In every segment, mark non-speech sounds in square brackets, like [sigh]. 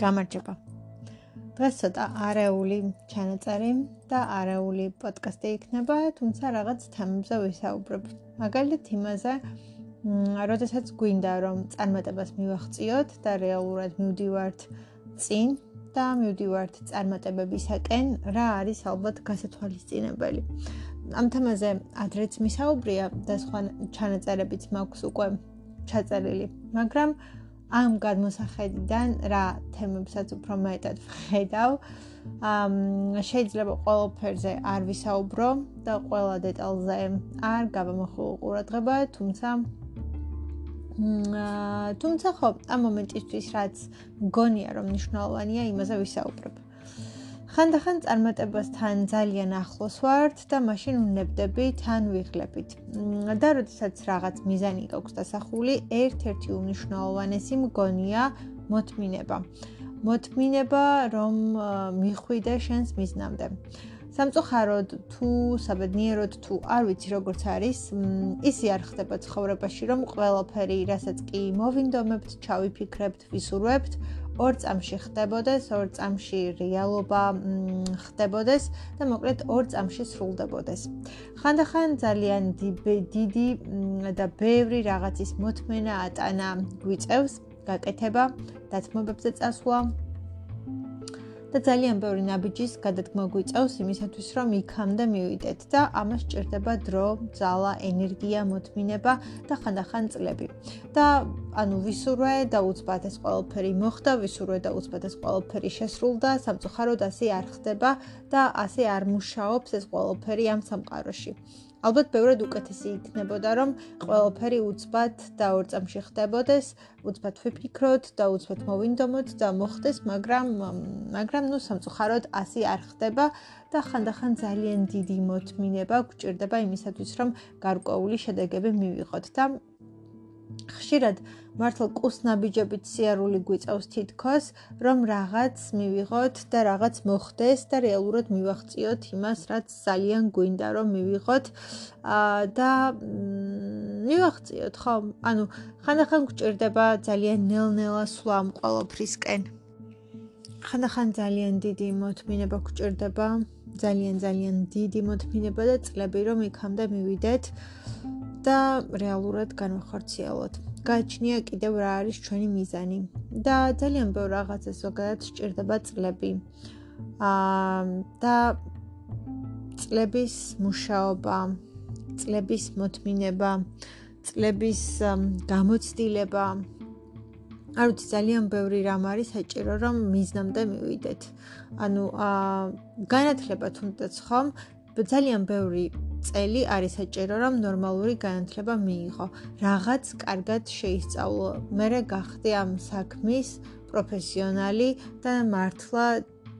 გამარჯობა. დღეს ცოტა არეული ჩანაწერი და არეული პოდკასტი იქნება, თუმცა რაღაც თემებზე ვისაუბრებ. მაგალითად იმაზე, როდესაც გვინდა რომ წარმატებას მივახციოთ და რეალურად მივდივართ წინ და მივდივართ წარმატებებისაკენ, რა არის ალბათ გასათვალისწინებელი. ამ თემაზე ადრეც მისაუბრია და სხვა ჩანაწერებიც მაქვს უკვე ჩაწერილი, მაგრამ ამ გადმოსახედიდან რა თემებსაც უფრო მეტად ვხედავ. ამ შეიძლება ყველაფერზე არ ვისაუბრო და ყველა დეტალზე არ გავამახვილო ყურადღება, თუმცა თუმცა ხო, ამ მომენტისთვის რაც მგონია რომ მნიშვნელოვანია, იმაზე ვისაუბრებ. ხანდახან წარმატებასთან ძალიან ახლოს ვართ და მაშინ უნებდები თან ვიღლებით. და როდესაც რაღაც მიზანი გაქვს დასახული, ერთ-ერთი უნიშნაოვანესი მგონია მოთმინება. მოთმინება, რომ მიხვიდე შენს მიზნამდე. სამწუხაროდ თუ საბედნიეროდ თუ არ ვიცი როგორც არის, ისი არ ხდება ცხოვრებაში, რომ ყველაფერი, რასაც კი მოვინდომებთ, ჩავიფიქრებთ, ვისურვებთ, ორ წამში ხდებოდეს, ორ წამში რეალობა ხდებოდეს და მოკლედ ორ წამში სრულდებოდეს. ხანდახან ძალიან დიდი და ბევრი რაღაცის მოთმენა ატანა გვიწევს, გაკეთება, დათმობებზე წასვლა, და ძალიან ბევრი ნაბიჯის გადადგმა გვიწევს იმისათვის, რომ იქამდე მივიდეთ და ამას ჭირდება დრო, ძალა, ენერგია, მოთმინება და ხანდახან წლები. და ანუ ვისურვე და უცბად ეს ყველაფერი მოხდა, ვისურვე და უცბად ეს ყველაფერი შესრულდა, სამწუხაროდ ასე არ ხდება და ასე არ მუშაობს ეს ყველაფერი ამ სამყაროში. ალბათ ბევრად უკეთესი იქნებოდა რომ ყველაფერი უცბად და ორწამში ხდებოდეს, უცბად ვიფიქროთ და უცბად მოვინდომოთ და მოხდეს, მაგრამ მაგრამ ნუ სამწუხაროდ ასე არ ხდება და ხანდახან ძალიან დიდი მოთმინება გვჭირდება იმისათვის რომ გარკვეული შედეგები მივიღოთ და ხშირად მართლა კუსნაბიჯებით სიარული გვიწევს თითქოს, რომ რაღაც მივიღოთ და რაღაც მოხდეს და რეალურად მივახციოთ იმას, რაც ძალიან გვინდა რომ მივიღოთ და მივახციოთ, ხო? ანუ ხანდახან გვჭირდება ძალიან ნელ-ნელა სვლა ამ ყოველფრისკენ. ხანდახან ძალიან დიდი მოთმინება გვჭირდება, ძალიან ძალიან დიდი მოთმინება და წლები რომ იქამდე მივიდეთ და რეალურად განვახორციელოთ. გაჩნია კიდევ რა არის ჩვენი მიზანი და ძალიან ბევრ რაღაცას ზოგადად სჭირდება წლები. აა და წლების მუშაობა, წლების მოთმინება, წლების გამოცდილება. არ ვიცი, ძალიან ბევრი რამ არის საჭირო რომ მიზნამდე მივიდეთ. ანუ აა განათლება თუნდაც ხომ ძალიან ბევრი წელი არის საჭირო რომ ნორმალური განათლება მიიღო. რაღაც კარგად შეისწავლო. მე გახდი ამ საქმის პროფესიონალი და მართლა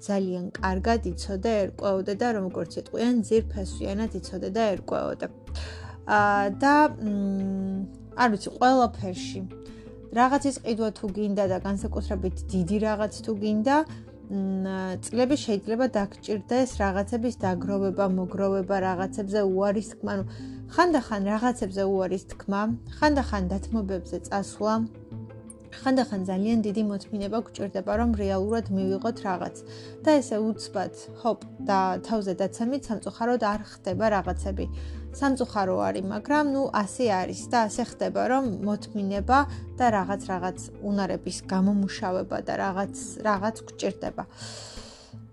ძალიან კარგად იცოდე ერკვეოდე და როგორც ეტყვიან ძირფესვიანად იცოდე და ერკვეოდე. აა და არ ვიცი, ყველაფერში რაღაცის ყიდვა თუ გინდა და განსაკუთრებით დიდი რაღაც თუ გინდა, წლები შეიძლება დაგჭირდეს რაღაცების დაგროვება, მოგროვება, რაღაცებზე უარის თქმა, ანუ ხანდახან რაღაცებზე უარის თქმა, ხანდახან დათმობებზე წასვლა, ხანდახან ძალიან დიდი მოთმინება გჭირდება, რომ რეალურად მივიღოთ რაღაც. და ესე უცბად, ჰოპ და თავზე დაცემით სამწუხაროდ არ ხდება რაღაცები. სამწუხარო არის, მაგრამ ნუ ასე არის და ასე ხდება, რომ მოთმინება და რაღაც რაღაც უნარების გამომუშავება და რაღაც რაღაც გჭირდება. აა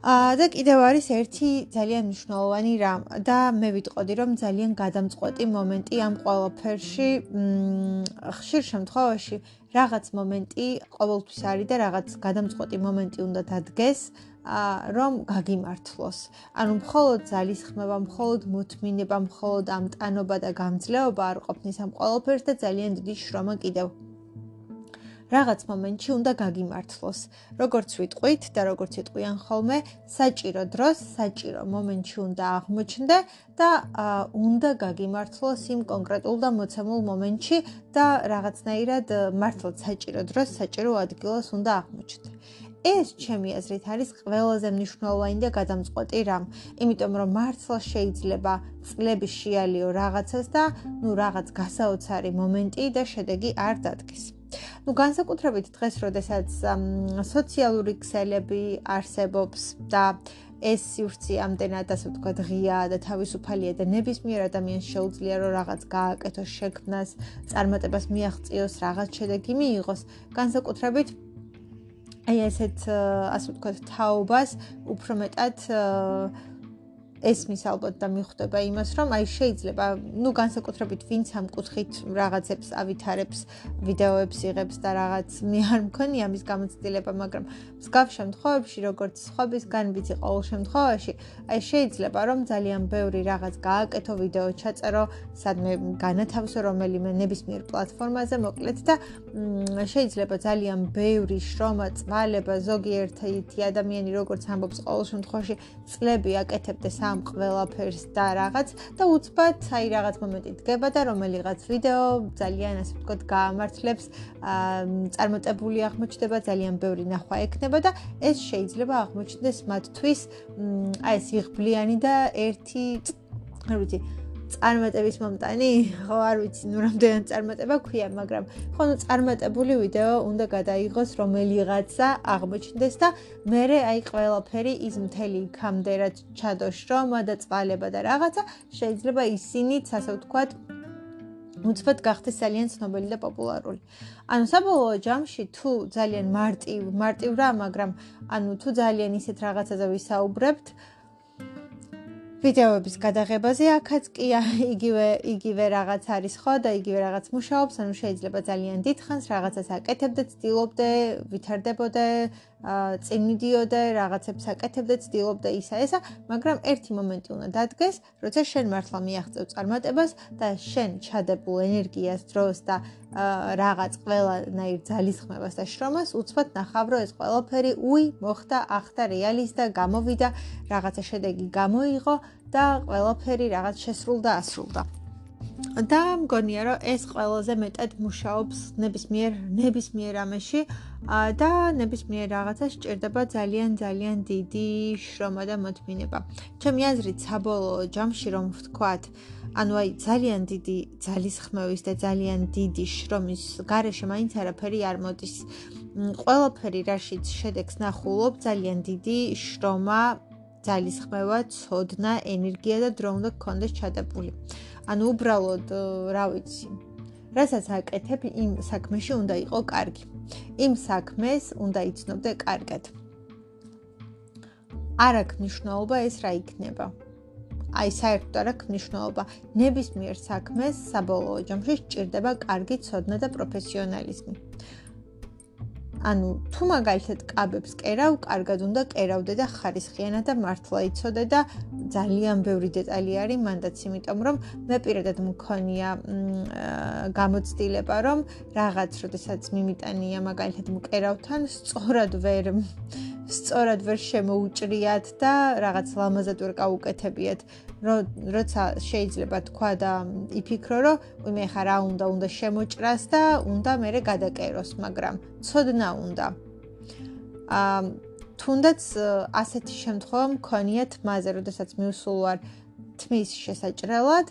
და კიდევ არის ერთი ძალიან მნიშვნელოვანი რამ და მე ვიტყოდი რომ ძალიან გადამწყვეტი მომენტი ამ ყოველფერში ხშირ შემთხვევაში რაღაც მომენტი ყოველთვის არის და რაღაც გადამწყვეტი მომენტი უნდა დადგეს რომ გაგიმართლოს. ანუ მხოლოდ ძალის ხმება, მხოლოდ მოთმინება, მხოლოდ ამტანობა და გამძლეობა არ ყოფნის ამ ყოველფერს და ძალიან დიდი შრომა კიდევ. რაღაც მომენტში უნდა გაგიმართლოს. როგორც ვიტყვით და როგორც იტყვიან ხოლმე, საჭირო დროს, საჭირო მომენტში უნდა აღმოჩნდე და უნდა გაგიმართლოს იმ კონკრეტულ და მოცემულ მომენტში და რაღაცნაირად მართლაც საჭირო დროს, საჭირო ადგილას უნდა აღმოჩნდე. ეს ჩემი აზრით არის ყველაზე მნიშვნელოვანი და გადამწყვეტი რამ, იმიტომ რომ მართლა შეიძლება წლები შეალიო რაღაცას და ნუ რაღაც გასაოცარი მომენტი და შედეგი არ დადგეს. Ну განსაკუთრებით დღეს, როდესაც სოციალური ქსელები არსებობს და ეს სივრცე ამდენად ასე ვთქვათ ღია და თავისუფალია და ნებისმიერ ადამიანს შეუძლია რომ რაღაც გააკეთოს შექმნას, წარმატებას მიაღწიოს, რაღაც შედეგი მიიღოს, განსაკუთრებით აი ესეთ ასე ვთქვათ თაობას უფრო მეტად ესმის ალბათ და მიხვდება იმას, რომ აი შეიძლება, ну, განსაკუთრებით ვინც ამ კუთხით რაღაცებს ავითარებს, ვიდეოებს იღებს და რაღაც მე არ მქონია მის გამოცდილება, მაგრამ მსგავ შემთხვევებში, როგორც სხვებისგან ვიცი ყოველ შემთხვევაში, აი შეიძლება რომ ძალიან ბევრი რაღაც გააკეთო ვიდეო ჩაწერო, სადმე განათავსო რომელიმე ნებისმიერ პლატფორმაზე, მოკლედ და შეიძლება ძალიან ბევრი შრომა, წვალება ზოგიერთი ადამიანი როგორც ამბობს ყოველ შემთხვევაში წლები აკეთებდეს ამ ყველაფერს და რაღაც და უცბად აი რაღაც მომენტი დგება და რომელიღაც ვიდეო ძალიან ასე ვთქვათ გაამართლებს წარმოტებული აღმოჩნდება ძალიან ბევრი ნახვა ექნება და ეს შეიძლება აღმოჩნდეს მათთვის აი ეს იღბლიანი და ერთი არ ვიცი წარმატების მომტანი? ხო, არ ვიცი, ნუ რამდენად წარმატება ქვია, მაგრამ ხო, ნუ წარმატებული ვიდეო უნდა გადაიღოს რომელიღაცა აღმოჩნდეს და მე აი ყველაფერი ის მთელი იქამდე რაც ჩადოს შრომა და წვალება და რაღაცა შეიძლება ისინიც ასე ვთქვათ უცბად გახდეს ძალიან ცნობილი და პოპულარული. ანუ საბოლოო ჯამში თუ ძალიან მარტივ, მარტივ რა, მაგრამ ანუ თუ ძალიან ისეთ რაღაცაზე ვისაუბრებთ, ვიდეოების გადაღებაზე აქაც კი იგივე იგივე რაღაც არის ხო და იგივე რაღაც მუშაობს, ანუ შეიძლება ძალიან დიდხანს რაღაცას აკეთებდე, ცდილობდე, ვითარდებოდე, წინ მიდიოდე, რაღაცებს აკეთებდე, ცდილობდე ისა ესა, მაგრამ ერთი მომენტი უნდა დადგეს, როცა შენ მართლა მიაღწევ წარმატებას და შენ ჩადებულ ენერგიას, დროს და რაღაც ყველანაირ ძალისხმევას და შრომას უცბად ნახავ, რომ ეს ყველაფერი უი მოხდა, ახდა რეალისტა, გამოვიდა, რაღაცა შედეგი გამოიღო და ყველაფერი რაღაც შესრულდა, ასრულდა. და მგონია რომ ეს ყველაზე მეტად მუშაობს ნებისმიერ ნებისმიერ ამაში და ნებისმიერ რაღაცას ჭირდება ძალიან ძალიან დიდი შრომა და მოთმინება. ჩემი აზრით საბოლოო ჯამში რომ ვთქვათ, ანუ აი ძალიან დიდი ძალისხმევის და ძალიან დიდი შრომის გარეშე მაინც არაფერი არ მოდის. ყველაფერი რაშიც შედეგს ნახულობ, ძალიან დიდი შრომა, ძალისხმევა, ცოდნა, ენერგია და დრო უნდა გქონდეს ჩადებული. ანუ უბრალოდ რა ვიცი. რასაც აკეთებ იმ საქმეში უნდა იყო კარგი. იმ საქმეს უნდა იცნობდე კარგად. არ აქვს მნიშვნელობა ეს რა იქნება? აი საერთოდ არ აქვს მნიშვნელობა. ნებისმიერ საქმეს საბოლოო ჯამში სჭირდება კარგი ცოდნა და პროფესიონალიზმი ანუ თუ მაგალითად კაბებს კერავ, კარგად უნდა კერავდე და ხარისხიანად და მართლა იცოდე და ძალიან ბევრი დეტალი არის მანდაც, იმიტომ რომ მე პირადად მქონია გამოცდილება, რომ რაღაც, როდესაც მიმიტანია მაგალითად მკერავთან, სწორად ვერ სწორად ვერ შემოუჭრიათ და რაღაც ლამაზად ვერ გაუკეთებიათ. როცა შეიძლება თქვა და იფიქრო, რომ მე ხარ რა უნდა უნდა შემოჭრას და უნდა მე გადაკეროს, მაგრამ ცოდნა უნდა. აა თუნდაც ასეთი შემთხვევა მქონიათ მასე, როდესაც მიუსულ ვარ თმის შესაჭრელად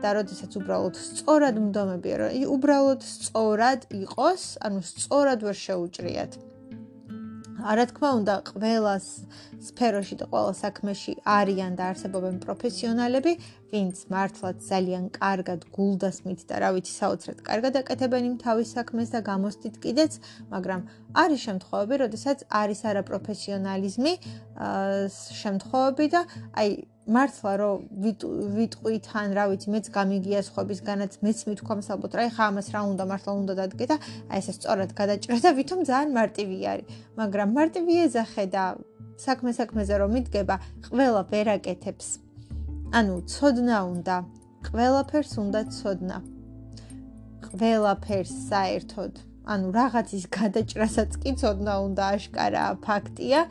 და როდესაც უბრალოდ სწორად მდომებია, რომ უბრალოდ სწორად იყოს, ანუ სწორად ვერ შეუჭრიათ. არა თქმა უნდა, ყველა სფეროში და ყველა საქმეში არიან და არსებობენ პროფესიონალები, ვინც მართლაც ძალიან კარგად გულდასმით და რა ვიცი, საოცრად კარგად აკეთებენ იმ თავის საქმეს და გამოსდით კიდეც, მაგრამ არის შემთხვევები, როდესაც არის არაპროფესიონალიზმი, შემთხვევები და აი მართლა რომ ვიტყვით ან რა ვიცი მეც გამიგია სხვებისგანაც მეც მithქვამს ალბათ რა ხა ამას რა უნდა მართლა უნდა დადგე და აი ესე სწორად გადაჭრა და ვითომ ძალიან მარტივი არის. მაგრამ მარტივი ეძახე და საქმე საქმეზე რომ მიდგება ყველა ვერაკეთებს ანუ ცოდნა უნდა ყველაფერს უნდა ცოდნა ყველაფერს საერთოდ ანუ რაღაცის გადაჭრასაც კი ცოდნა უნდა აშკარა ფაქტია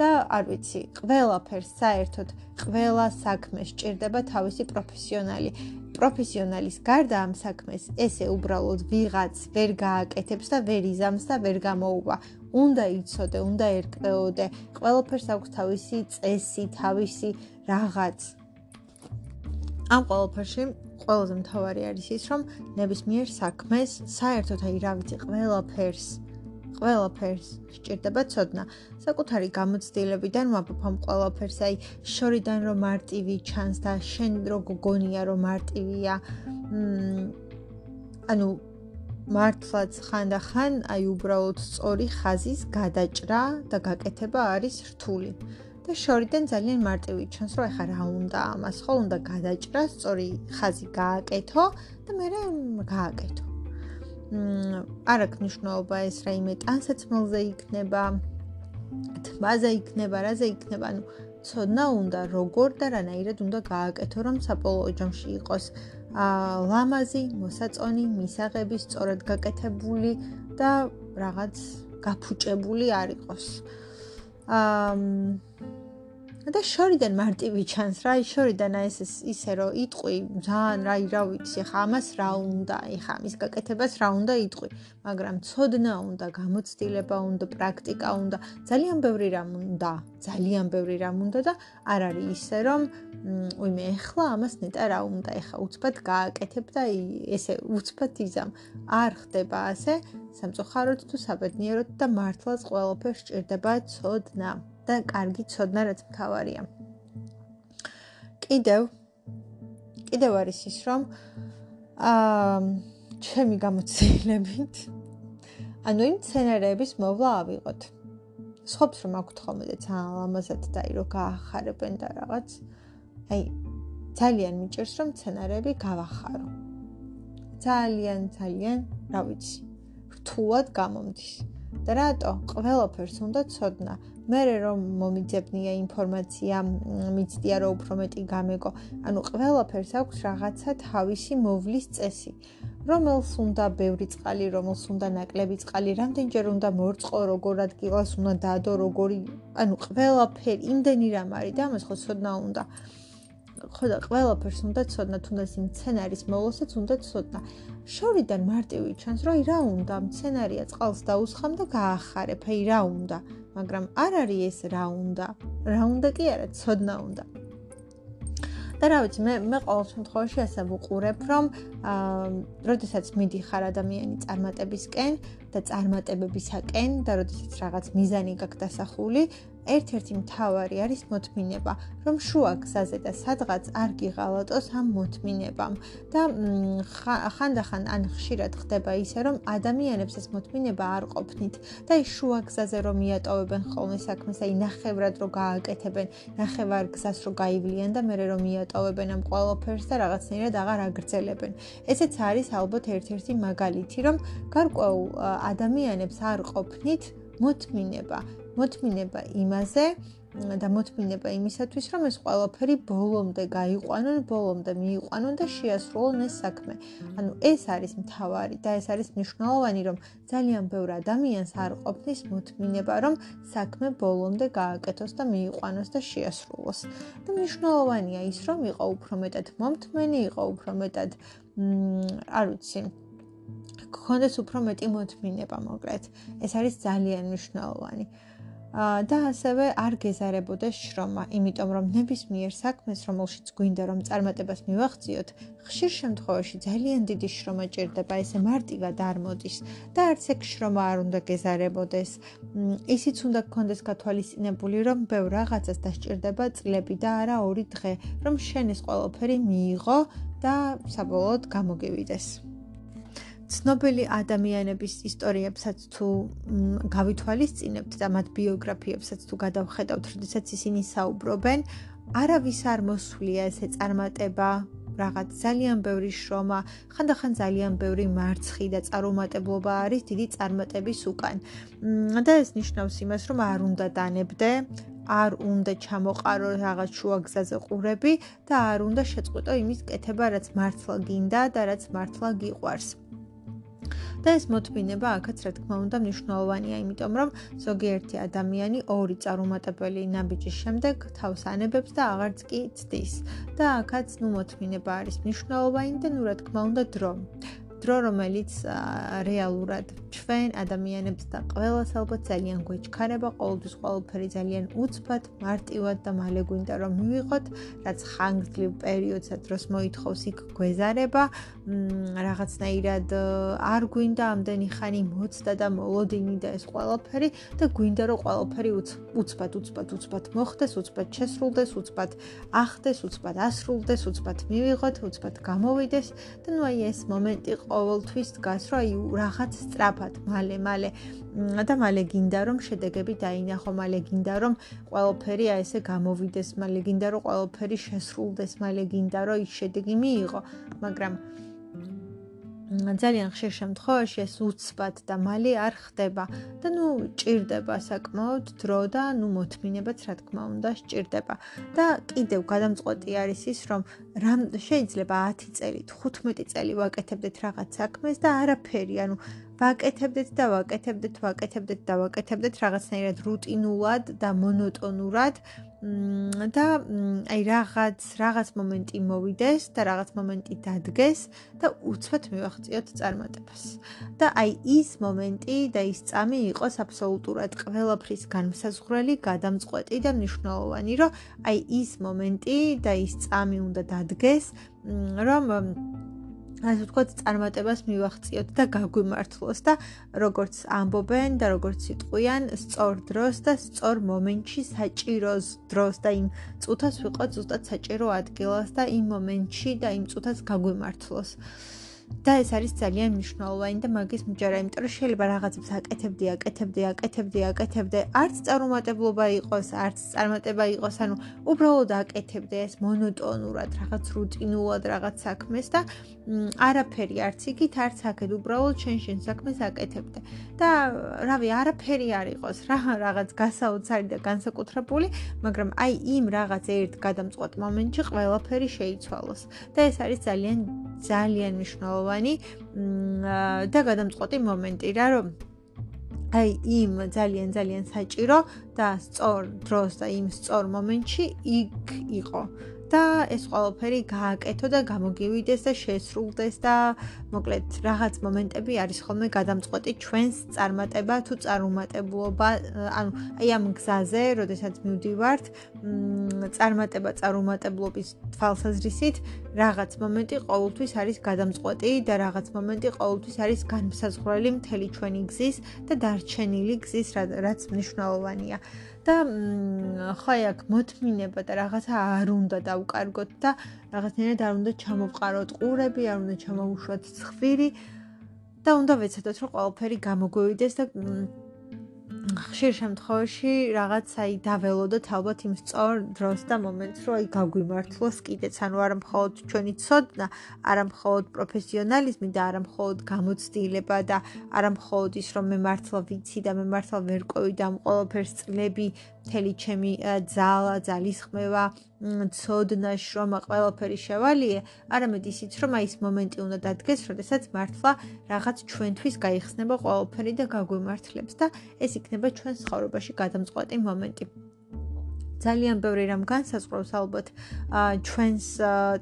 და არ ვიცი, ყველაფერს საერთოდ ყველა საქმეს ჭირდება თავისი პროფესიონალი. პროფესიონალის გარდა ამ საქმეს ესე უბრალოდ ვიღაც ვერ გააკეთებს და ვერ იზამს და ვერ გამოუვა. უნდა იცოდე, უნდა ერკვეოდე. ყველაფერს აქვს თავისი წესი, თავისი რაღაც. ამ ყველაფერში ყველაზე მთავარი არის ის, რომ ნებისმიერ საქმეს საერთოდ აი რა ვიცი, ყველაფერს ყველაფერს სჭირდება ცოდნა. საკუთარი გამოცდილებიდან ვაფაფამ ყველაფერს, აი შორიდან რომ მარტივი ჩანს და შენ რო გგონია რომ მარტივია. მ ანუ მართლაც ხანდახან აი უბრალოდ სწორი ხაზის გადაჭრა და გაკეთება არის რთული. და შორიდან ძალიან მარტივი ჩანს, რომ ეხა რა უნდა ამას, ხო, უნდა გადაჭრა, სწორი ხაზი გააკეთო და მე გააკეთო. მ არ აქვს მნიშვნელობა ეს რაიმე ტანსაცმელზე იქნება, თბაზე იქნება, რაზე იქნება, ანუ ცოდნა უნდა როგორ და რანაირად უნდა გააკეთო, რომ საბოლოო ჯამში იყოს აა ლამაზი, მოსაწონი, მისაღები, სწორად გაკეთებული და რაღაც გაფუჭებული არ იყოს. აა Um, და შორიდან მარტივი ჩანს რა, შორიდან ეს ისე რომ იტყვი ძალიან რა რა ვიცი, ხა ამას რა უნდა, ხა ამის გაკეთებას რა უნდა იტყვი, მაგრამ ცოდნა უნდა, გამოცდილება უნდა, პრაქტიკა უნდა, ძალიან ბევრი რამ უნდა, ძალიან ბევრი რამ უნდა და არ არის ისე რომ უიმე ეხლა ამას ნეტა რა უნდა, ეხა უცბად გააკეთებ და ესე უცბად იზამ. არ ხდება ასე, სამწუხაროდ თუ საბედნიეროდ და მართლაც ყველაფერს ჭირდება ცოდნა. და კარგი ცოდნა რაც მთავარია. კიდევ კიდევ არის ის რომ აა ჩემი გამოცდილებით ანუ იმ სცენარების მოვლა ავიღოთ. სხვებს რომ აქვთ ხოლმე და ძალიან ლამაზად და აი რომ გაახარებენ და რაღაც აი ძალიან მიჭირს რომ სცენარები გავახარო. ძალიან ძალიან რა ვიცი რთულად გამომდის. და რატო? ყველაფერს უნდა ცოდნა. მე რომ მომიძებნია ინფორმაცია, მიცდია რომ უფრო მეტი გამეგო. ანუ ყველაფერს აქვს რაღაცა თავისი მოვლის წესი. რომელს უნდა ბევრი წყალი, რომელს უნდა ნაკლები წყალი, რამდენჯერ უნდა მორწყო, როგორ ადგილას უნდა დაადო, როგორი, ანუ ყველაფერი იმდენი რამ არის და ამას ხო ცოდნა უნდა. ხო და ყველაფერს უნდა ცოდნა, თუნდაც იმ სცენარის მოვლასაც უნდა ცოდნა. შორიდან მარტივი ჩანს, რომ რა უნდა, სცენარია წყალს დაუსხამ და გაახარებ, აი რა უნდა. მაგრამ არ არის ეს რა უნდა. რა უნდა კი არა, ცოდნა უნდა. და რა ვიცი, მე მე ყოველ შემთხვევაში ასე ვუყურებ, რომ აა, როდესაც მიდიხარ ადამიანი წარმატებისკენ და წარმატებებისაკენ და როდესაც რაღაც მიზანი გაქვს დასახული, ერთ-ერთი მთავარი არის მოთმინება, რომ შუა გზაზე და სადღაც არ გიღალატოს ამ მოთმინებამ და ხანდახან ან ხშირად ხდება ისე, რომ ადამიანებს ეს მოთმინება არ ყოფნით და ის შუა გზაზე რომ მიატოვებენ ხოლმე საქმეს, აი ნახევრად რომ გააკეთებენ, ნახევარ გზას რომ გაივლიან და მეორე რომ მიატოვებენ ამ ყველაფერს და რაღაცნაირად აღარ აგრძელებენ. ესეც არის ალბათ ერთ-ერთი მაგალითი, რომ გარკვეულ ადამიანებს არ ყოფნით მოთმინება. მოთმინება იმაზე და მოთმინება იმისათვის, რომ ეს ყველაფერი ბოლომდე გაიყვანონ, ბოლომდე მიიყვანონ და შეასრულონ ეს საქმე. ანუ ეს არის მთავარი და ეს არის მნიშვნელოვანი, რომ ძალიან ბევრ ადამიანს არ ყოფნის მოთმინება, რომ საქმე ბოლომდე გააკეთოს და მიიყვანოს და შეასრულოს. და მნიშვნელოვანია ის, რომ იყო უფრო მეტად მომთმენი, იყო უფრო მეტად მ არ ვიცი გქონდეს უფრო მეტი მოთმინება, მოკლედ. ეს არის ძალიან მნიშვნელოვანი. და ასევე არ გეზარებოდეს შრომა, იმიტომ რომ ნებისმიერ საქმეს, რომელშიც გვინდა რომ წარმატებას მივახციოთ, ხშირ შემთხვევაში ძალიან დიდი შრომა ჭირდება, ესე მარტივად არ მოდის და არც ეგ შრომა არ უნდა გეზარებოდეს. ისიც უნდა გქონდეს გათვალისწინებული, რომ ბევრ რაღაცას დასჭირდება წლები და არა ორი დღე, რომ შენ ეს ყველაფერი მიიღო და საბოლოოდ გამოგივიდეს. ცნობილი ადამიანების ისტორიებსაც თუ გავითვალისწინებთ და მათ ბიოგრაფიებსაც თუ გადავხედავთ, როდესაც ისინი საუბრობენ, არავის არ მოსვლია ესე წარმატება, რაღაც ძალიან ბევრი შრომა, ხანდახან ძალიან ბევრი მარცხი და წარუმატებლობა არის დიდი წარმატების უკან. და ეს ნიშნავს იმას, რომ არ უნდა დანებდე, არ უნდა ჩამოყარო რაღაც შუაგზაზე ყურები და არ უნდა შეწყვიტო იმის კეთება, რაც მართლა გინდა და რაც მართლა გიყვარს. და ეს მოთმინება აქაც რა თქმა უნდა მნიშვნელოვანია, იმიტომ რომ ზოგიერთი ადამიანი ორი წარუმატებელი ნაბიჯის შემდეგ თავს ანებებს და აღარც კი ცდის. და აქაც ნუ მოთმინება არის მნიშვნელოვანი და ნუ რა თქმა უნდა დრო. დრო, რომელიც რეალურად ჩვენ ადამიანებს და ყველას ალბათ ძალიან გვეჩქარება, ყოველთვის ყოველფერი ძალიან უცბად, მარტივად და მალე გვინდა რომ მივიღოთ, რაც ხანგრძლივ პერიოდსა დროს მოითხოვს იქ გვეზარება, რაღაცნაირად არ გვინდა ამდენი ხანი მოცდა და მოლოდინი და ეს ყველაფერი და გვინდა რომ ყველაფერი უცბად, უცბად, უცბად მოხდეს, უცბად შესრულდეს, უცბად ახდეს, უცბად ასრულდეს, უცბად მივიღოთ, უცბად გამოვიდეს. და ნუ აი ეს მომენტი ყოველთვის დგას, რომ აი რაღაც სწრაფად, მალე, მალე. და მალე გინდა რომ შედეგები დაინახო, მალე გინდა რომ ყველაფერი აი ესე გამოვიდეს, მალე გინდა რომ ყველაფერი შესრულდეს, მალე გინდა რომ ის შედეგი მიიღო, მაგრამ ძალიან ხშირ შემთხვევაში ეს უცბად და მალე არ ხდება და ნუ ჭირდება საკმაოდ დრო და ნუ მოთმინებაც რა თქმა უნდა სჭირდება. და კიდევ გადამწყვეტი არის ის რომ რამ შეიძლება 10 წელი 15 წელი ვაკეთებდეთ რაღაც საქმეს და არაფერი ანუ ვაკეთებდეთ და ვაკეთებდეთ ვაკეთებდეთ და ვაკეთებდეთ რაღაცნაირად რუტინულად და მონოტონურად და აი რაღაც რაღაც მომენტი მოვიდეს და რაღაც მომენტი დადგეს და უცბად მივახციოთ წარმატებას. და აი ის მომენტი და ის წამი იყოს აბსოლუტურად ყველაფრის განმსაზღვრელი, გადამწყვეტი და მნიშვნელოვანი, რომ აი ის მომენტი და ის წამი უნდა დადგეს, რომ ასე ვთქვათ, წარმატებას მივახციოთ და გაგვიმართლოს და როგორც ამბობენ და როგორც იტყვიან, სწორ დროს და სწორ მომენტში საჭიროს დროს და იმ წუთას ვიყოთ ზუსტად საჭირო ადგილას და იმ მომენტში და იმ წუთას გაგვიმართლოს. და ეს არის ძალიან მნიშვნელოვანი და მაგის მჯერა, იმიტომ რომ შეიძლება რაღაცებს აკეთებდი, აკეთებდი, აკეთებდი, აკეთებდი, არც წარუმატებლობა იყოს, არც წარმატება იყოს, ანუ უბრალოდ აკეთებდი ეს მონოტონურად, რაღაც რუტინულად რაღაც საქმეს და არაფერი არც იქით, არც აქეთ, უბრალოდ შენ შენ საქმეს აკეთებდი. და რავი, არაფერი არ იყოს, რა რაღაც გასაოცარი და განსაკუთრებული, მაგრამ აი იმ რაღაც ერთ გადამწყვეტ მომენტში ყველაფერი შეიცვალოს. და ეს არის ძალიან ძალიან მნიშვნელოვანი და გადამწყვეტი მომენტი რა რომ აი იმ ძალიან ძალიან საჭირო და სწორ დროს და იმ სწორ მომენტში იქ იყო და ეს ყველაფერი გააკეთო და გამოგივიდეს და შესრულდეს და მოკლედ რაღაც მომენტები არის ხოლმე გადამწყვეტი ჩვენს წარმატება თუ წარუმატებლობა ანუ აი ამ გზაზე, როდესაც მივდივართ, წარმატება წარუმატებლობის თვალსაზრისით, რაღაც მომენტი ყოველთვის არის გადამწყვეტი და რაღაც მომენტი ყოველთვის არის განმსაზღვრელი მთელი ჩვენი გზის და დარჩენილი გზის, რაც მნიშვნელოვანია. და ხაი აქ მოთმინება და რაღაცა არ უნდა დავკარგოთ და რაღაცნაირად არ უნდა ჩამოვყაროთ ყურები, არ უნდა ჩამოუშვათ ცხვირი და უნდა ვეცადოთ რომ ყველაფერი გამოგვივიდეს და ხშირ შემთხვევაში რაღაც აი დაველოდოთ ალბათ იმ სწორ დროს და მომენტს, რომ აი გაგვიმართლოს კიდეც, ანუ არა მხოლოდ ჩვენი ცოდნა, არა მხოლოდ პროფესიონალიზმი და არა მხოლოდ გამოცდილება და არა მხოლოდ ის, რომ მე მართლა ვიცი და მე მართლა ვერ ყვევი და ამ ყველაფერს წლები მთელი ჩემი ძალა, ძალისხმევა, ცოდნა, შრომა, ყველაფერი შევალიე, არამედ ისიც, რომ აი ეს მომენტი უნდა დადგეს, როდესაც მართლა რაღაც ჩვენთვის გაიხსნება ყველაფერი და გაგვიმართლებს და ეს იქნება ჩვენ ცხოვრებაში გადამწყვეტი მომენტი. ძალიან ბევრი რამ განსაზღვრავს ალბათ ჩვენს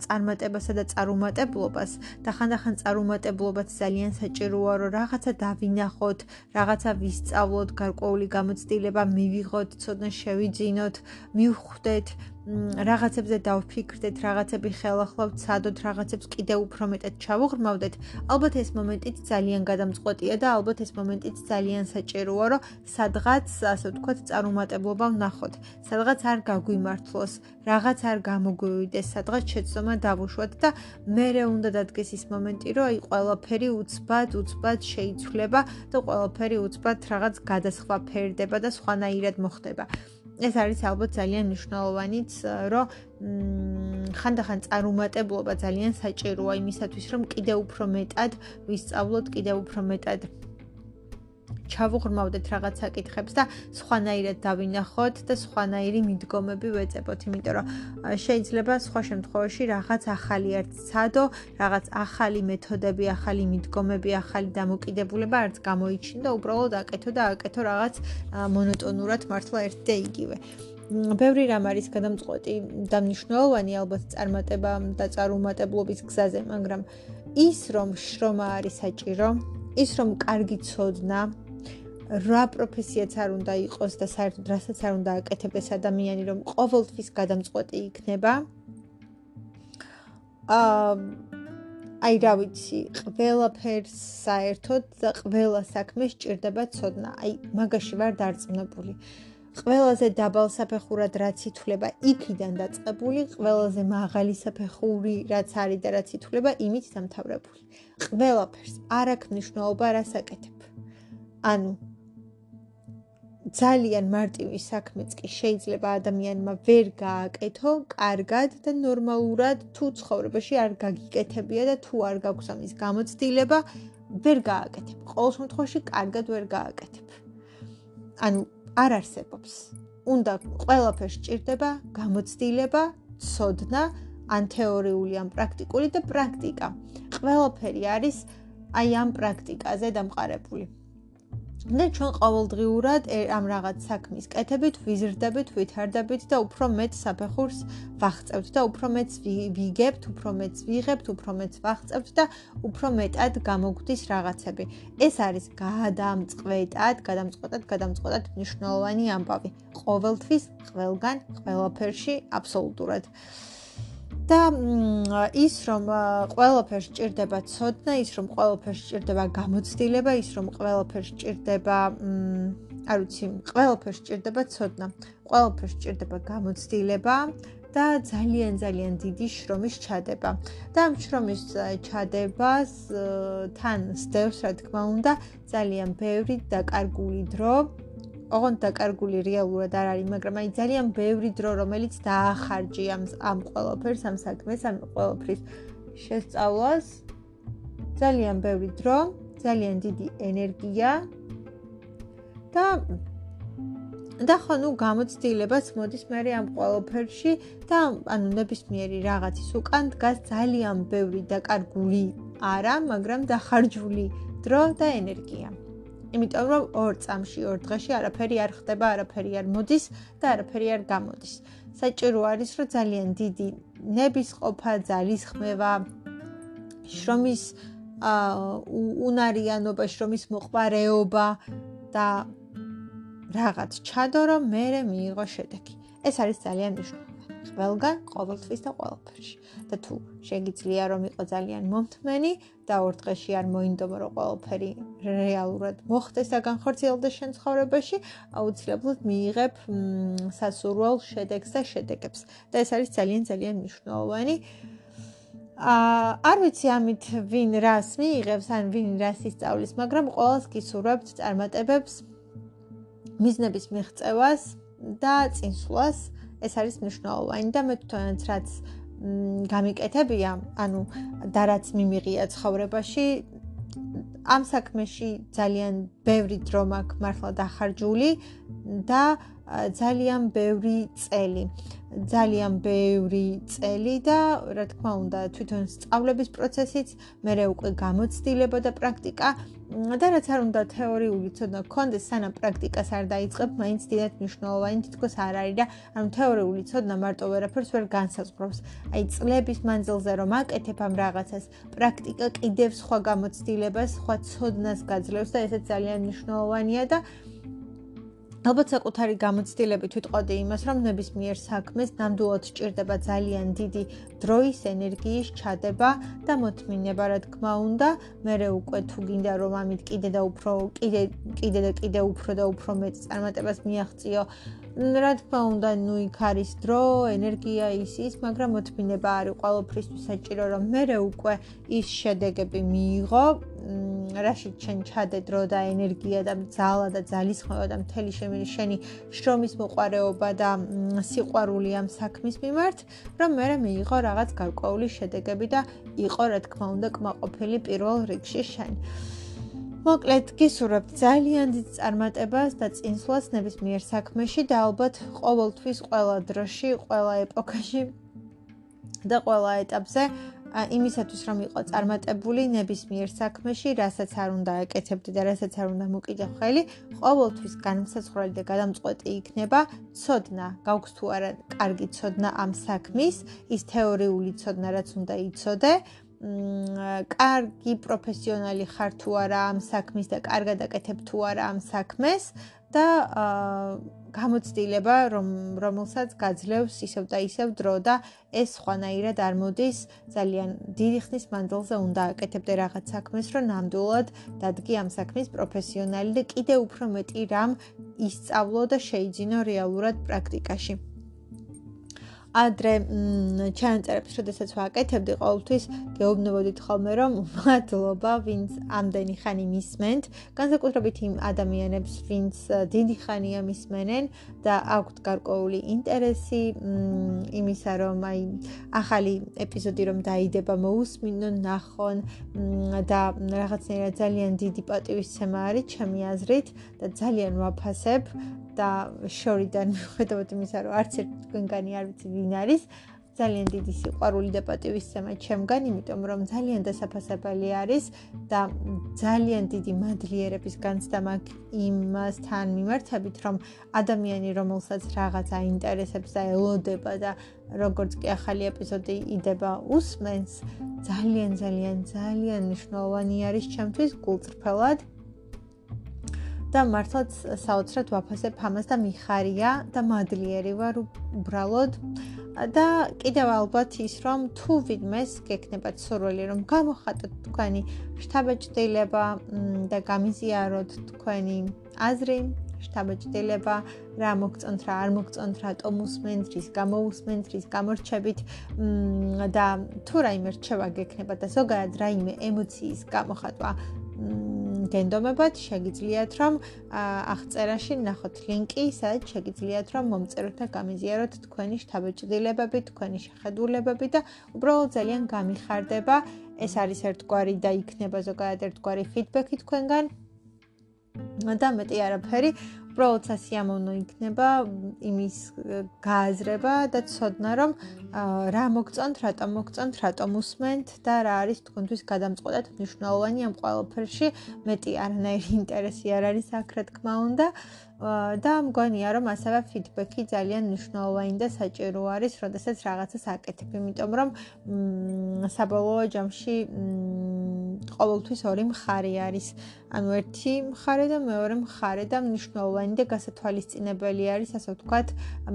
წარმატებასა და წარუმატებლობას და ხანდახან წარუმატებლობაც ძალიან საჭიროა რომ რაღაცა დავინახოთ, რაღაცა ვისწავლოთ, გარკვეული გამოცდილება მივიღოთ, ცოდნა შევიძინოთ, მივხვდეთ რაღაცებზე დავფიქრდეთ, რაღაცები ხელახლა ვცადოთ, რაღაცებს კიდევ უფრო მეტად ჩავუღრმავდეთ, ალბათ ეს მომენტიც ძალიან გადამწყვეტია და ალბათ ეს მომენტიც ძალიან საჭიროა, რომ სადღაც, ასე ვთქვათ, წარუმატებლობა ვნახოთ. სადღაც არ გაგვიმართლოს, რაღაც არ გამოგვივიდეს, სადღაც შეცდომა დავუშვათ და მერე უნდა დადგეს ის მომენტი, რომ აი ყველაფერი უცბად, უცბად შეიცვლება და ყველაფერი უცბად რაღაც გადასხვა ფერდება და სხვანაირად მოხდება. ეს არის ალბათ ძალიან მნიშვნელოვანიც, რომ ხანდახან წარუმატებლობა ძალიან საჭიროა იმისათვის, რომ კიდევ უფრო მეტად ვისწავლოთ, კიდევ უფრო მეტად ჩავუღრმავდეთ რაღაც საკითხებს და სხვანაირად დავინახოთ და სხვანაირი მიდგომები ვეწებოთ, იმიტომ რომ შეიძლება სხვა შემთხვევაში რაღაც ახალი არც ცადო, რაღაც ახალი მეთოდები, ახალი მიდგომები, ახალი დამოკიდებულება არც გამოიჩინდა, უბრალოდ აკეთო და აკეთო რაღაც მონოტონურად მართლა ერთ და იგივე. ბევრი რამ არის გადამწყვეტი. და მნიშვნელოვანი ალბათ წარმატება და წარუმატებლობის გზაზე, მაგრამ ის რომ შრომა არის საჭირო, ის რომ კარგი ცოდნა რა პროფესიაც არ უნდა იყოს და საერთოდ რასაც არ უნდა აკეთებდეს ადამიანი, რომ ყოველთვის გადამწყვეტი იქნება. აა აი რა ვიცი, ყველაფერს საერთოდ და ყველა საქმეს ჭირდება ცოდნა. აი მაგაში ვარ დარწმუნებული. ყველაზე დაბალ საფეხურად რაც ითვლება იქიდან დაწყებული, ყველაზე მაღალი საფეხური რაც არის და რაც ითვლება იმით დამთავრებული. ყველაფერს არ აქვს მნიშვნელობა რას აკეთებ. ანუ ძალიან მარტივი საქმეც კი შეიძლება ადამიანმა ვერ გააკეთო კარგად და ნორმალურად თუ ცხოვრებაში არ გაგიკეთებია და თუ არ გაქვს ამის გამოცდილება ვერ გააკეთებ. ყოველ შემთხვევაში კარგად ვერ გააკეთებ. ანუ არ არსებობს. უნდა ყველაფერს ჭირდება გამოცდილება, ცოდნა, ან თეორიული, ან პრაქტიკული და პრაქტიკა. ყველაფერი არის აი ამ პრაქტიკაზე დამყარებული. და ჩვენ ყოველდღიურად ამ რაღაც საქმის კეთებით ვიზრდებით, ვითარდებით და უფრო მეტ საფეხურს ვახწევთ და უფრო მეტ ვიგებთ, უფრო მეტ ვიღებთ, უფრო მეტ ვახწევთ და უფრო მეტად გამოგვდის რაღაცები. ეს არის გადამწყვეტად, გადამწყვეტად, გადამწყვეტად მნიშვნელოვანი ამბავი. ყოველთვის, ყველგან, ყველაფერში აბსოლუტურად. და ის რომ ყველაფერს ჭირდება ცოდნა, ის რომ ყველაფერს ჭირდება გამოცდილება, ის რომ ყველაფერს ჭირდება არ ვიცი, ყველაფერს ჭირდება ცოდნა, ყველაფერს ჭირდება გამოცდილება და ძალიან ძალიან დიდი შრომის ჩადება. და ამ შრომის ჩადებას თან სდევს, რა თქმა უნდა, ძალიან ბევრი დაკარგული დრო, ოღონდ დაკარგული რეალურად არ არის, მაგრამ აი ძალიან ბევრი დრო, რომელიც დაახარჯი ამ ამ ყველაფერს, ამ საქმეს, ამ ყველაფრის შესწავლას. ძალიან ბევრი დრო, ძალიან დიდი ენერგია და და ხო ნუ გამოცდილებაც მოდის მე ამ ყველაფერში და ანუ ნებისმიერი რაღაცის უკან დგას ძალიან ბევრი დაკარგული არა, მაგრამ დახარჯული დრო და ენერგია. იმიტომ რომ ორ წამში, ორ დღეში არაფერი არ ხდება, არაფერი არ მოდის და არაფერი არ გამოდის. საჭირო არის, რომ ძალიან დიდი ნების ყოფა, ძალის ხმევა, შრომის უნარიანობა, შრომის მოყარეობა და რაღაც ჩადო, რომ მე მიიღო შედეგი. ეს არის ძალიან მნიშვნელოვანი. ყველგან, ყოველთვის და ყველაფერში. და თუ შეგიძლია რომ იყო ძალიან მომთმენი და ორ დღეში არ მოინდომა რომ ყველაფერი რეალურად მოხდეს და განხორციელდეს შენ ცხოვრებაში, აუცილებლად მიიღებ სასურველ შედეგს და შედეგებს. და ეს არის ძალიან ძალიან მნიშვნელოვანი. აა არ ვიცი ამით ვინ რას მიიღებს, ან ვინ რას ისწავლის, მაგრამ ყოველს გისურვებთ წარმატებებს მიზნების მიღწევას და წინსვლას. ეს არის მნიშვნელოვანი და მე თვითონაც რაც გამიკეთებია, ანუ და რაც მიმიღია ცხოვრებაში ამ საქმეში ძალიან ბევრი დრო მაქვს მართლა დახარჯული და ძალიან ბევრი წელი. ძალიან ბევრი წელი და რა თქმა უნდა თვითონ სწავლების პროცესიც, მერე უკვე გამოცდილება და პრაქტიკა და რაც არ უნდა თეორიული ცოდნა გქონდეს, სანამ პრაქტიკას არ დაიწყებ, მაინც დიდად მნიშვნელოვანი თითქოს არ არის და ანუ თეორიული ცოდნა მარტო ვერაფერს ვერ განსაზღვრავს. აი წლების მანძილზე რომ აკეთებ ამ რაღაცას, პრაქტიკა კიდევ სხვა გამოცდილებას, სხვა ცოდნას გაძლევს და ესეც ძალიან მნიშვნელოვანია და ალბათ საკუთარი გამოცდილებით ვიტყოდი იმას, რომ ნებისმიერ საქმეს ნამდვილად სჭირდება ძალიან დიდი დროის, ენერგიის ჩადება და მოთმინება, რა თქმა უნდა. მე უკვე თუ გინდა რომ ამით კიდე და უფრო კიდე კიდე და კიდე უფრო და უფრო მეტ წარმატებას მიაღწიო, რა თქმა უნდა, ნუ იქ არის დრო, ენერგია ის ის, მაგრამ მოთმინება არის ყოველფრისთვის საჭირო, რომ მე უკვე ის შედეგები მიიღო, რაში ჩვენ ჩადე დრო და ენერგია და ძალა და ძალისხმევა და მთელი შემილი შენი შრომის მოყარეობა და სიყვარული ამ საქმის მიმართ, რომ მე მიიღო რაღაც გარკვეული შედეგები და იყო, რა თქმა უნდა, კმაყოფილი პირველ რიგში შენ. მოკლედ გისურვებთ ძალიან დიდ წარმატებას და წინსვლას ნებისმიერ საქმეში და ალბათ ყოველთვის ყველა დროში, ყველა ეპოქაში და ყველა ეტაპზე იმისათვის რომ იყო წარმატებული ნებისმიერ საქმეში, რასაც არ უნდა აკეთებდი და რასაც არ უნდა მოკიდე ხელი, ყოველთვის განმსაცხვრელი და გადამწყვეტი იქნება ცოდნა. გაქვს თუ არა კარგი ცოდნა ამ საქმის, ის თეორიული ცოდნა რაც უნდა იცოდე, კარგი პროფესიონალი ხარ თუ არა ამ საქმის და კარგად აკეთებ თუ არა ამ საქმეს და გამოცდილება რომ რომელსაც გაძლევს ისევ და ისევ დრო და ეს ხვანაირად არ მოდის ძალიან დიდი ხნის მანძილზე უნდა აკეთებდე რაღაც საქმეს რომ ნამდვილად დადგი ამ საქმის პროფესიონალი და კიდე უფრო მეტი რამ ისწავლო და შეიძინო რეალურად პრაქტიკაში. ადრე ჩანაწერებს, როდესაც ვაკეთებდი, ყოველთვის გეუბნებოდით ხოლმე, რომ მადლობა, ვინც ამდენი ხანი მისმენთ, განსაკუთრებით იმ ადამიანებს, ვინც დიდი ხანია მისმენენ და აქვთ გარკვეული ინტერესი იმისა, რომ აი ახალი ეპიზოდი რომ დაიდება, მოусმინონ, ნახონ და რაღაცნაირად ძალიან დიდი პატივისცემა არის ჩემი აზრით და ძალიან ვაფასებ და შორიდან [laughs] მიხედავთ იმისა, რომ არც ერთ თქვენგანი არ ვიცი ვინ არის ძალიან დიდი სიყვარული და პატივისცემა ჩემგან, იმიტომ რომ ძალიან დასაფასებელი არის და ძალიან დიდი მადლიერების განცდა მაქვს იმასთან მიმართებით, რომ ადამიანი, რომელსაც რაღაც აინტერესებს და ელოდება და როგორც კი ახალი ეპიზოდი იდება, უსმენს, ძალიან ძალიან ძალიან მნიშვნელოვანი არის ჩემთვის გულწრფელად. და მართლაც საოცრად ვაფასებ ამას და მიხარია და მადლიერი ვარ უბრალოდ. და კიდევ ალბათ ის რომ თუ ვინმეს გეკნებათ სურვილი რომ გამოხატოთ თქვენი შთაბეჭდილება და გამიზიაროთ თქვენი აზრი შთაბეჭდილება რა მოგწონთ რა არ მოგწონთ რა ტომუსმენთ რის გამოუსმენთ რის გამორჩებით და თუ რაიმე რჩევა გეკნება და ზოგადად რაიმე ემოციის გამოხატვა გენდომებად შეგიძლიათ რომ აღწერაში ნახოთ ლინკი, სადაც შეგიძლიათ რომ მომწეროთ და გამიზიაროთ თქვენი შთაბეჭდილებები, თქვენი შეხედულებები და უბრალოდ ძალიან გამიხარდება. ეს არის ერთგვარი და იქნება ზოგადად ერთგვარი ფიდბექი თქვენგან. და მეტი არაფერი, უბრალოდ სასიამოვნო იქნება იმის გააზრება და ცოდნა რომ რა მოგწონთ, რატომ მოგწონთ, რატომ უსმენთ და რა არის თქვენთვის გადამწყვეტად მნიშვნელოვანი ამ ყველაფერში. მეტი არანაირი ინტერესი არ არის აქ რა თქმა უნდა. და მგონია რომ ასევე ფიდბექი ძალიან მნიშვნელოვანი და საჭირო არის, როდესაც რაღაცას აკეთებ, იმიტომ რომ საბოლოო ჯამში ყოველთვის ორი მხარე არის. ანუ ერთი მხარე და მეორე მხარე და მნიშვნელოვანი და გასათვალისწინებელი არის, ასე ვთქვათ,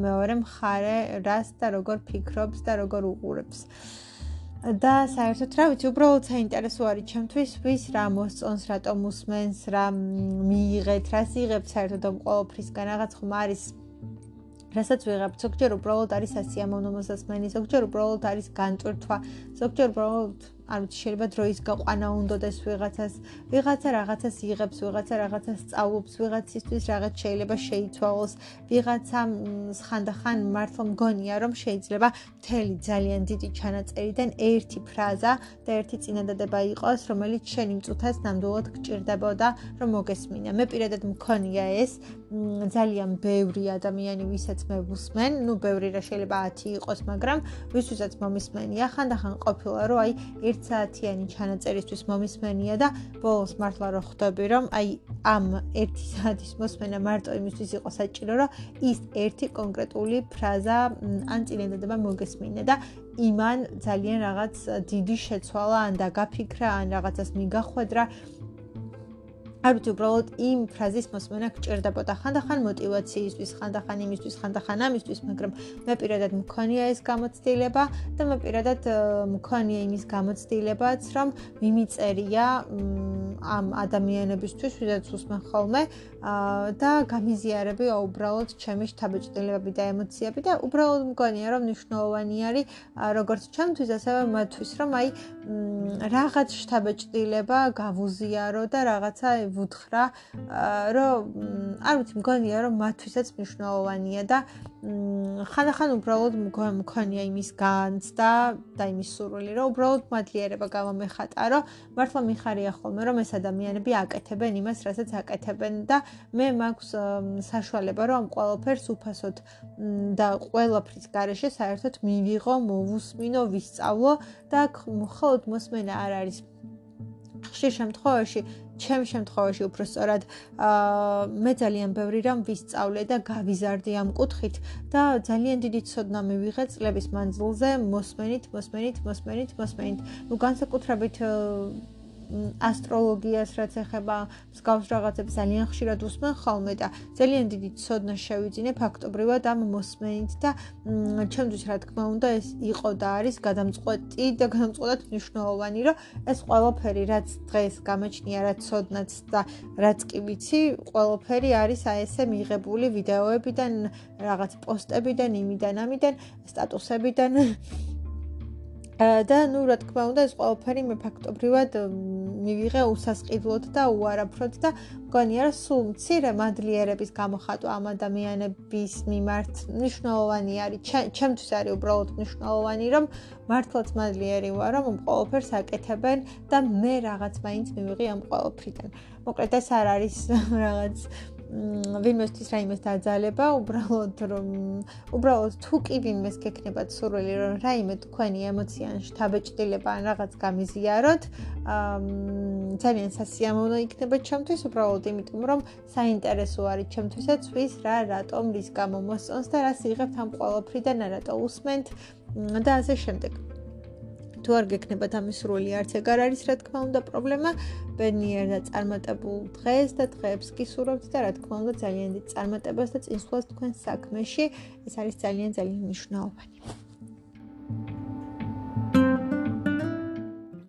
მეორე მხარე რას და როგორ ფიქრობს და როგორ უყურებს. და საერთოდ რა ვიცი, უბრალოდ საინტერესო არის ჩემთვის, ვის რა მოსწონს, რატომ უსმენს, რა მიიღეთ, რას იღებს საერთოდ ამ ყოველფრისგან რაღაც ხომ არის. რასაც ვიღებ, ზოგჯერ უბრალოდ არის სასიამოვნო მოსასმენი, ზოგჯერ უბრალოდ არის განტვირთვა, ზოგჯერ უბრალოდ არ ვიცი შეიძლება დროის გაყვანა უნდა და ეს ვიღაცას ვიღაცა რაღაცას იღებს ვიღაცა რაღაცას სწავლობს ვიღაცისთვის რაღაც შეიძლება შეიცვალოს. ვიღაცა ხანდახან მართლა მგონია რომ შეიძლება მთელი ძალიან დიდი ჩანაწერიდან ერთი ფრაზა და ერთი წინადადება იყოს რომელიც შენ იმ წუთას ნამდვილად გჭირდებოდა რომ მოგესმინა. მე პირადად მქონია ეს. ძალიან ბევრი ადამიანი ვისაც მე ვუსმენ. ნუ ბევრი რა შეიძლება 10 იყოს მაგრამ ვისთვისაც მომისმენია ხანდახან ყოფილა რომ აი ერთ საათიანი ჩანაწერისთვის მომისმენია და ბოლოს მართლა რო ხვდები რომ აი ამ 1 საათის მოსმენა მარტო იმისთვის იყო საჭირო რომ ის ერთი კონკრეტული ფრაზა ან წინადადება მოგესმინე და იმან ძალიან რაღაც დიდი შეცვალა ან დაგაფიქრა ან რაღაცას მიგახვედრა არ ვიცი უბრალოდ იმ ფრაზის მოსმენა გჭირდებოდა ხანდახან мотивაციისთვის, ხანდახან იმისთვის, ხანდახან ამისთვის, მაგრამ მე პირადად მქონია ეს გამოცდილება და მე პირადად მქონია იმის გამოცდილებაც, რომ მიმიწერია ამ ადამიანებისთვის, ვისაც უსმენ ხოლმე და გამიზიარები უბრალოდ ჩემი შთაბეჭდილებები და ემოციები და უბრალოდ მგონია რომ მნიშვნელოვანი არის როგორც ჩემთვის, ასევე მათთვის, რომ აი რაღაც შთაბეჭდილება გავუზიარო და რაღაცა ვუთხრა, რომ არ ვიცი, მგონია რომ მათთვისაც მნიშვნელოვანია და ხანახან უბრალოდ მქონია იმის განცდა და იმის სურვილი, რომ უბრალოდ მადლიერება გამომეხატა, რომ მართლა მიხარია ხოლმე, რომ ეს ადამიანები აკეთებენ იმას, რასაც აკეთებენ და მე მაქვს საშუალება, რომ ამ ყველაფერს უფასოდ და ყველაფრის garaშე საერთოდ მივიღო, მოვუსმინო, ვისწავლო და მხოლოდ მოსმენა არ არის ხშირ შემთხვევაში ჩემ შემთხვევაში უფრო სწორად აა მე ძალიან ბევრი რამ ვისწავლე და გავიზარდი ამ კუთხით და ძალიან დიდი ცოდნა მივიღე წლების მანძილზე მოსმენით, მოსმენით, მოსმენით, მოსმენით. ну განსაკუთრებით ასტროლოგიას რაც ეხება მსგავს რაღაცებს ძალიან ხშირად უსმენ ხოლმე და ძალიან დიდი ცოდნა შევიძინე ფაქტობრივად ამ მოსმენით და ჩემთვის რა თქმა უნდა ეს იყო და არის გადამწყვეტი და გადამწყვეტად მნიშვნელოვანი რომ ეს ყველაფერი რაც დღეს გამოჩნია რაც ცოდნაც და რაც კი ვიცი ყველაფერი არის აი ესე მიღებული ვიდეოებიდან რაღაც პოსტებიდან იმიდან ამიდან სტატუსებიდან და ნუ რა თქმა უნდა ეს ყველაფერი მე ფაქტობრივად მივიღე უსასყიდლოდ და უარაფროდ და მგონია რომ სულ მცირე მადლიერების გამოხატვა ამ ადამიანების მიმართ. მნიშვნელოვანი არის ჩემთვის არის უბრალოდ მნიშვნელოვანი რომ მართლაც მადლიერი ვარ რომ ყველაფერს აკეთებენ და მე რაღაც მაინც მივიღე ამ ყველაფრიდან. მოკლედ ეს არ არის [laughs] რაღაც ვინმესთვის რაიმეს დაძალება, უბრალოდ რომ უბრალოდ თუ კი ვინმეს გექნება სურვილი რომ რაიმე თქვენი ემოცია ან შთაბეჭდილება ან რაღაც გამიზიაროთ, ძალიან სასიამოვნო იქნება ჩემთვის, უბრალოდ იმიტომ რომ საინტერესო არის ჩემთვისაც ვის რა რატომ რის გამო მოსწონს და რას იღებთ ამ ყველაფრიდან, რატო усმენთ და ასე შემდეგ. თუ არ გექნებათ ამის სრული არც ეგარ არის რა თქმა უნდა პრობლემა. ბენიერ და წარმატებულ დღეს და დღეებს კი სურვებთ და რა თქმა უნდა ძალიან დიდ წარმატებას და წინსვლას თქვენ საქმეში. ეს არის ძალიან ძალიან მნიშვნელოვანი